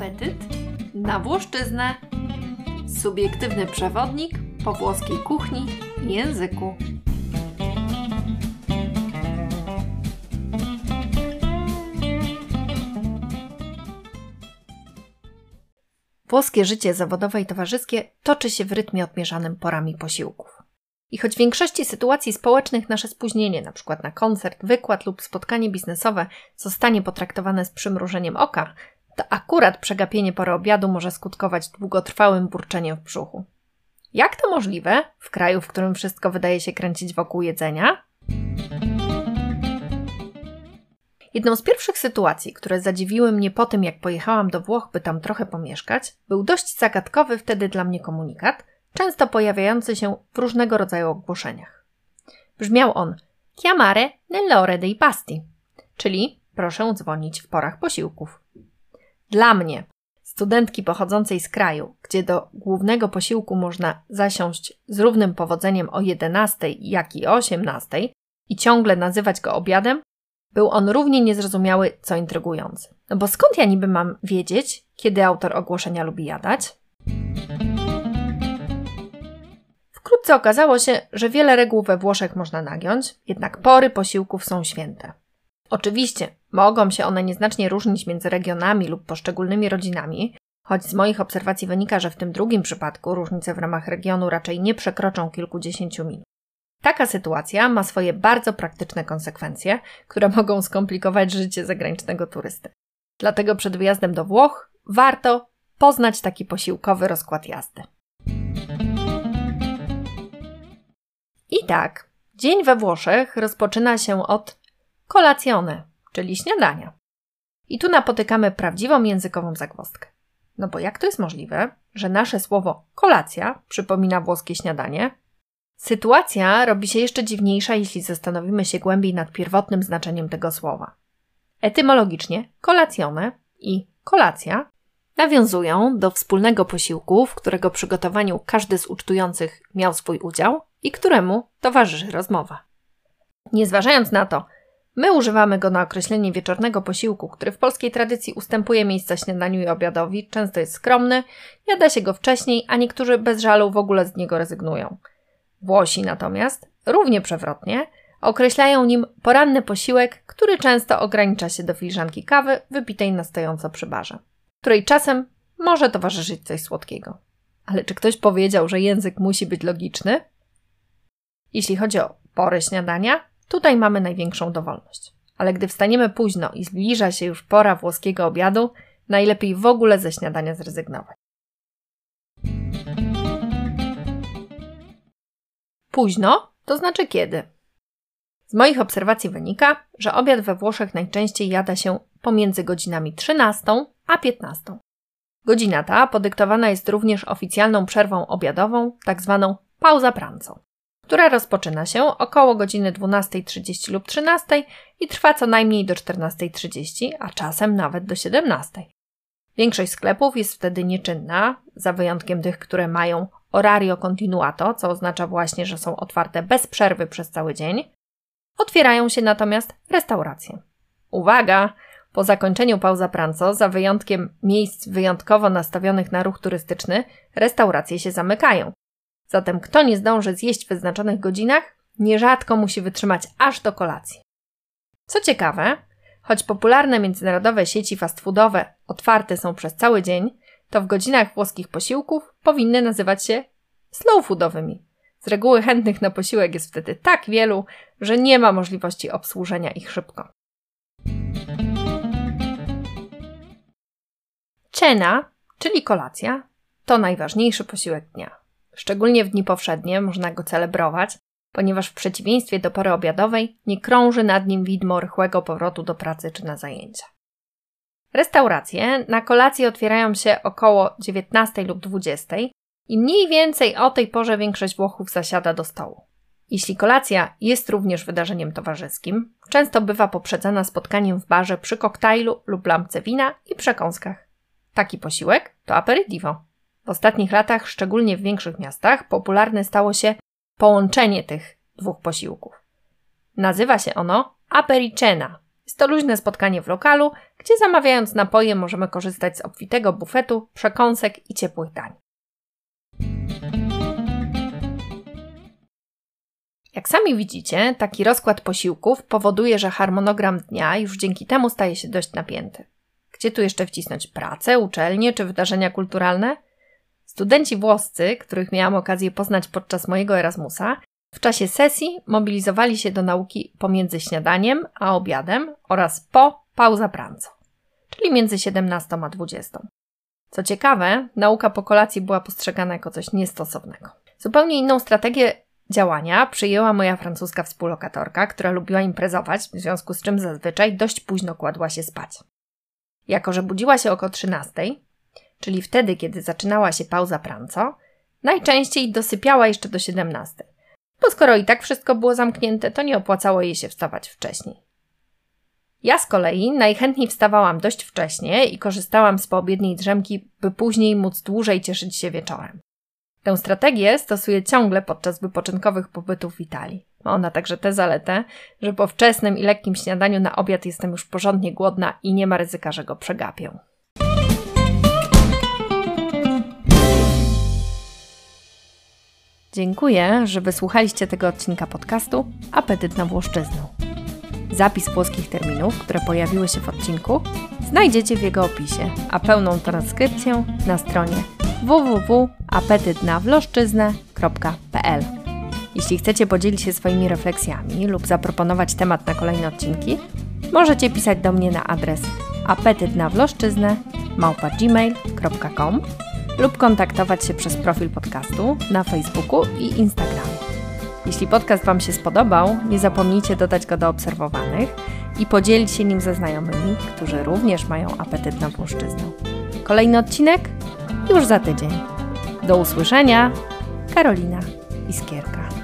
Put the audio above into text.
apetyt na Włoszczyznę. Subiektywny przewodnik po włoskiej kuchni i języku. Włoskie życie zawodowe i towarzyskie toczy się w rytmie odmierzanym porami posiłków. I choć w większości sytuacji społecznych nasze spóźnienie. Na, na koncert, wykład lub spotkanie biznesowe, zostanie potraktowane z przymrużeniem oka, to akurat przegapienie pory obiadu może skutkować długotrwałym burczeniem w brzuchu. Jak to możliwe w kraju, w którym wszystko wydaje się kręcić wokół jedzenia? Jedną z pierwszych sytuacji, które zadziwiły mnie po tym, jak pojechałam do Włoch, by tam trochę pomieszkać, był dość zagadkowy wtedy dla mnie komunikat, często pojawiający się w różnego rodzaju ogłoszeniach. Brzmiał on Chiamare nell'ore dei pasti, czyli proszę dzwonić w porach posiłków. Dla mnie, studentki pochodzącej z kraju, gdzie do głównego posiłku można zasiąść z równym powodzeniem o 11 jak i o 18 i ciągle nazywać go obiadem, był on równie niezrozumiały, co intrygujący. No bo skąd ja niby mam wiedzieć, kiedy autor ogłoszenia lubi jadać? Wkrótce okazało się, że wiele reguł we Włoszech można nagiąć, jednak pory posiłków są święte. Oczywiście mogą się one nieznacznie różnić między regionami lub poszczególnymi rodzinami, choć z moich obserwacji wynika, że w tym drugim przypadku różnice w ramach regionu raczej nie przekroczą kilkudziesięciu minut. Taka sytuacja ma swoje bardzo praktyczne konsekwencje, które mogą skomplikować życie zagranicznego turysty. Dlatego przed wyjazdem do Włoch warto poznać taki posiłkowy rozkład jazdy. I tak, dzień we Włoszech rozpoczyna się od kolacjone, czyli śniadania. I tu napotykamy prawdziwą językową zagwozdkę. No bo jak to jest możliwe, że nasze słowo kolacja przypomina włoskie śniadanie? Sytuacja robi się jeszcze dziwniejsza, jeśli zastanowimy się głębiej nad pierwotnym znaczeniem tego słowa. Etymologicznie kolacjone i kolacja nawiązują do wspólnego posiłku, w którego przygotowaniu każdy z ucztujących miał swój udział i któremu towarzyszy rozmowa. Nie zważając na to, My używamy go na określenie wieczornego posiłku, który w polskiej tradycji ustępuje miejsca śniadaniu i obiadowi, często jest skromny, jada się go wcześniej, a niektórzy bez żalu w ogóle z niego rezygnują. Włosi natomiast, równie przewrotnie, określają nim poranny posiłek, który często ogranicza się do filiżanki kawy wypitej na stojąco przy barze, której czasem może towarzyszyć coś słodkiego. Ale czy ktoś powiedział, że język musi być logiczny? Jeśli chodzi o pory śniadania, Tutaj mamy największą dowolność. Ale gdy wstaniemy późno i zbliża się już pora włoskiego obiadu, najlepiej w ogóle ze śniadania zrezygnować. Późno to znaczy kiedy? Z moich obserwacji wynika, że obiad we Włoszech najczęściej jada się pomiędzy godzinami 13 a 15. Godzina ta podyktowana jest również oficjalną przerwą obiadową, tak zwaną pauza prancą która rozpoczyna się około godziny 12.30 lub 13.00 i trwa co najmniej do 14.30, a czasem nawet do 17.00. Większość sklepów jest wtedy nieczynna, za wyjątkiem tych, które mają orario continuato, co oznacza właśnie, że są otwarte bez przerwy przez cały dzień. Otwierają się natomiast restauracje. Uwaga! Po zakończeniu pauza pranco, za wyjątkiem miejsc wyjątkowo nastawionych na ruch turystyczny, restauracje się zamykają. Zatem kto nie zdąży zjeść w wyznaczonych godzinach, nierzadko musi wytrzymać aż do kolacji. Co ciekawe, choć popularne międzynarodowe sieci fast foodowe otwarte są przez cały dzień, to w godzinach włoskich posiłków powinny nazywać się slow foodowymi. Z reguły chętnych na posiłek jest wtedy tak wielu, że nie ma możliwości obsłużenia ich szybko. Cena, czyli kolacja, to najważniejszy posiłek dnia. Szczególnie w dni powszednie można go celebrować, ponieważ w przeciwieństwie do pory obiadowej nie krąży nad nim widmo rychłego powrotu do pracy czy na zajęcia. Restauracje na kolację otwierają się około 19 lub 20 i mniej więcej o tej porze większość Włochów zasiada do stołu. Jeśli kolacja jest również wydarzeniem towarzyskim, często bywa poprzedzana spotkaniem w barze przy koktajlu lub lampce wina i przekąskach. Taki posiłek to aperitivo. W ostatnich latach, szczególnie w większych miastach, popularne stało się połączenie tych dwóch posiłków. Nazywa się ono apericena, Jest to luźne spotkanie w lokalu, gdzie zamawiając napoje możemy korzystać z obfitego bufetu, przekąsek i ciepłych dań. Jak sami widzicie, taki rozkład posiłków powoduje, że harmonogram dnia już dzięki temu staje się dość napięty. Gdzie tu jeszcze wcisnąć pracę, uczelnie czy wydarzenia kulturalne? Studenci włoscy, których miałam okazję poznać podczas mojego Erasmusa, w czasie sesji mobilizowali się do nauki pomiędzy śniadaniem a obiadem oraz po pauza pranco, czyli między 17 a 20. Co ciekawe, nauka po kolacji była postrzegana jako coś niestosownego. Zupełnie inną strategię działania przyjęła moja francuska współlokatorka, która lubiła imprezować, w związku z czym zazwyczaj dość późno kładła się spać. Jako, że budziła się około 13, czyli wtedy, kiedy zaczynała się pauza pranco, najczęściej dosypiała jeszcze do 17, bo skoro i tak wszystko było zamknięte, to nie opłacało jej się wstawać wcześniej. Ja z kolei najchętniej wstawałam dość wcześnie i korzystałam z poobiedniej drzemki, by później móc dłużej cieszyć się wieczorem. Tę strategię stosuję ciągle podczas wypoczynkowych pobytów w Italii. Ma ona także tę zaletę, że po wczesnym i lekkim śniadaniu na obiad jestem już porządnie głodna i nie ma ryzyka, że go przegapię. Dziękuję, że wysłuchaliście tego odcinka podcastu Apetyt na Włoszczyznę. Zapis włoskich terminów, które pojawiły się w odcinku, znajdziecie w jego opisie, a pełną transkrypcję na stronie www.apetytnawloszczyznę.pl Jeśli chcecie podzielić się swoimi refleksjami lub zaproponować temat na kolejne odcinki, możecie pisać do mnie na adres apetytnawloszczyznę.gmail.com lub kontaktować się przez profil podcastu na Facebooku i Instagramie. Jeśli podcast Wam się spodobał, nie zapomnijcie dodać go do obserwowanych i podzielić się nim ze znajomymi, którzy również mają apetyt na włoszczyznę. Kolejny odcinek już za tydzień. Do usłyszenia, Karolina Iskierka.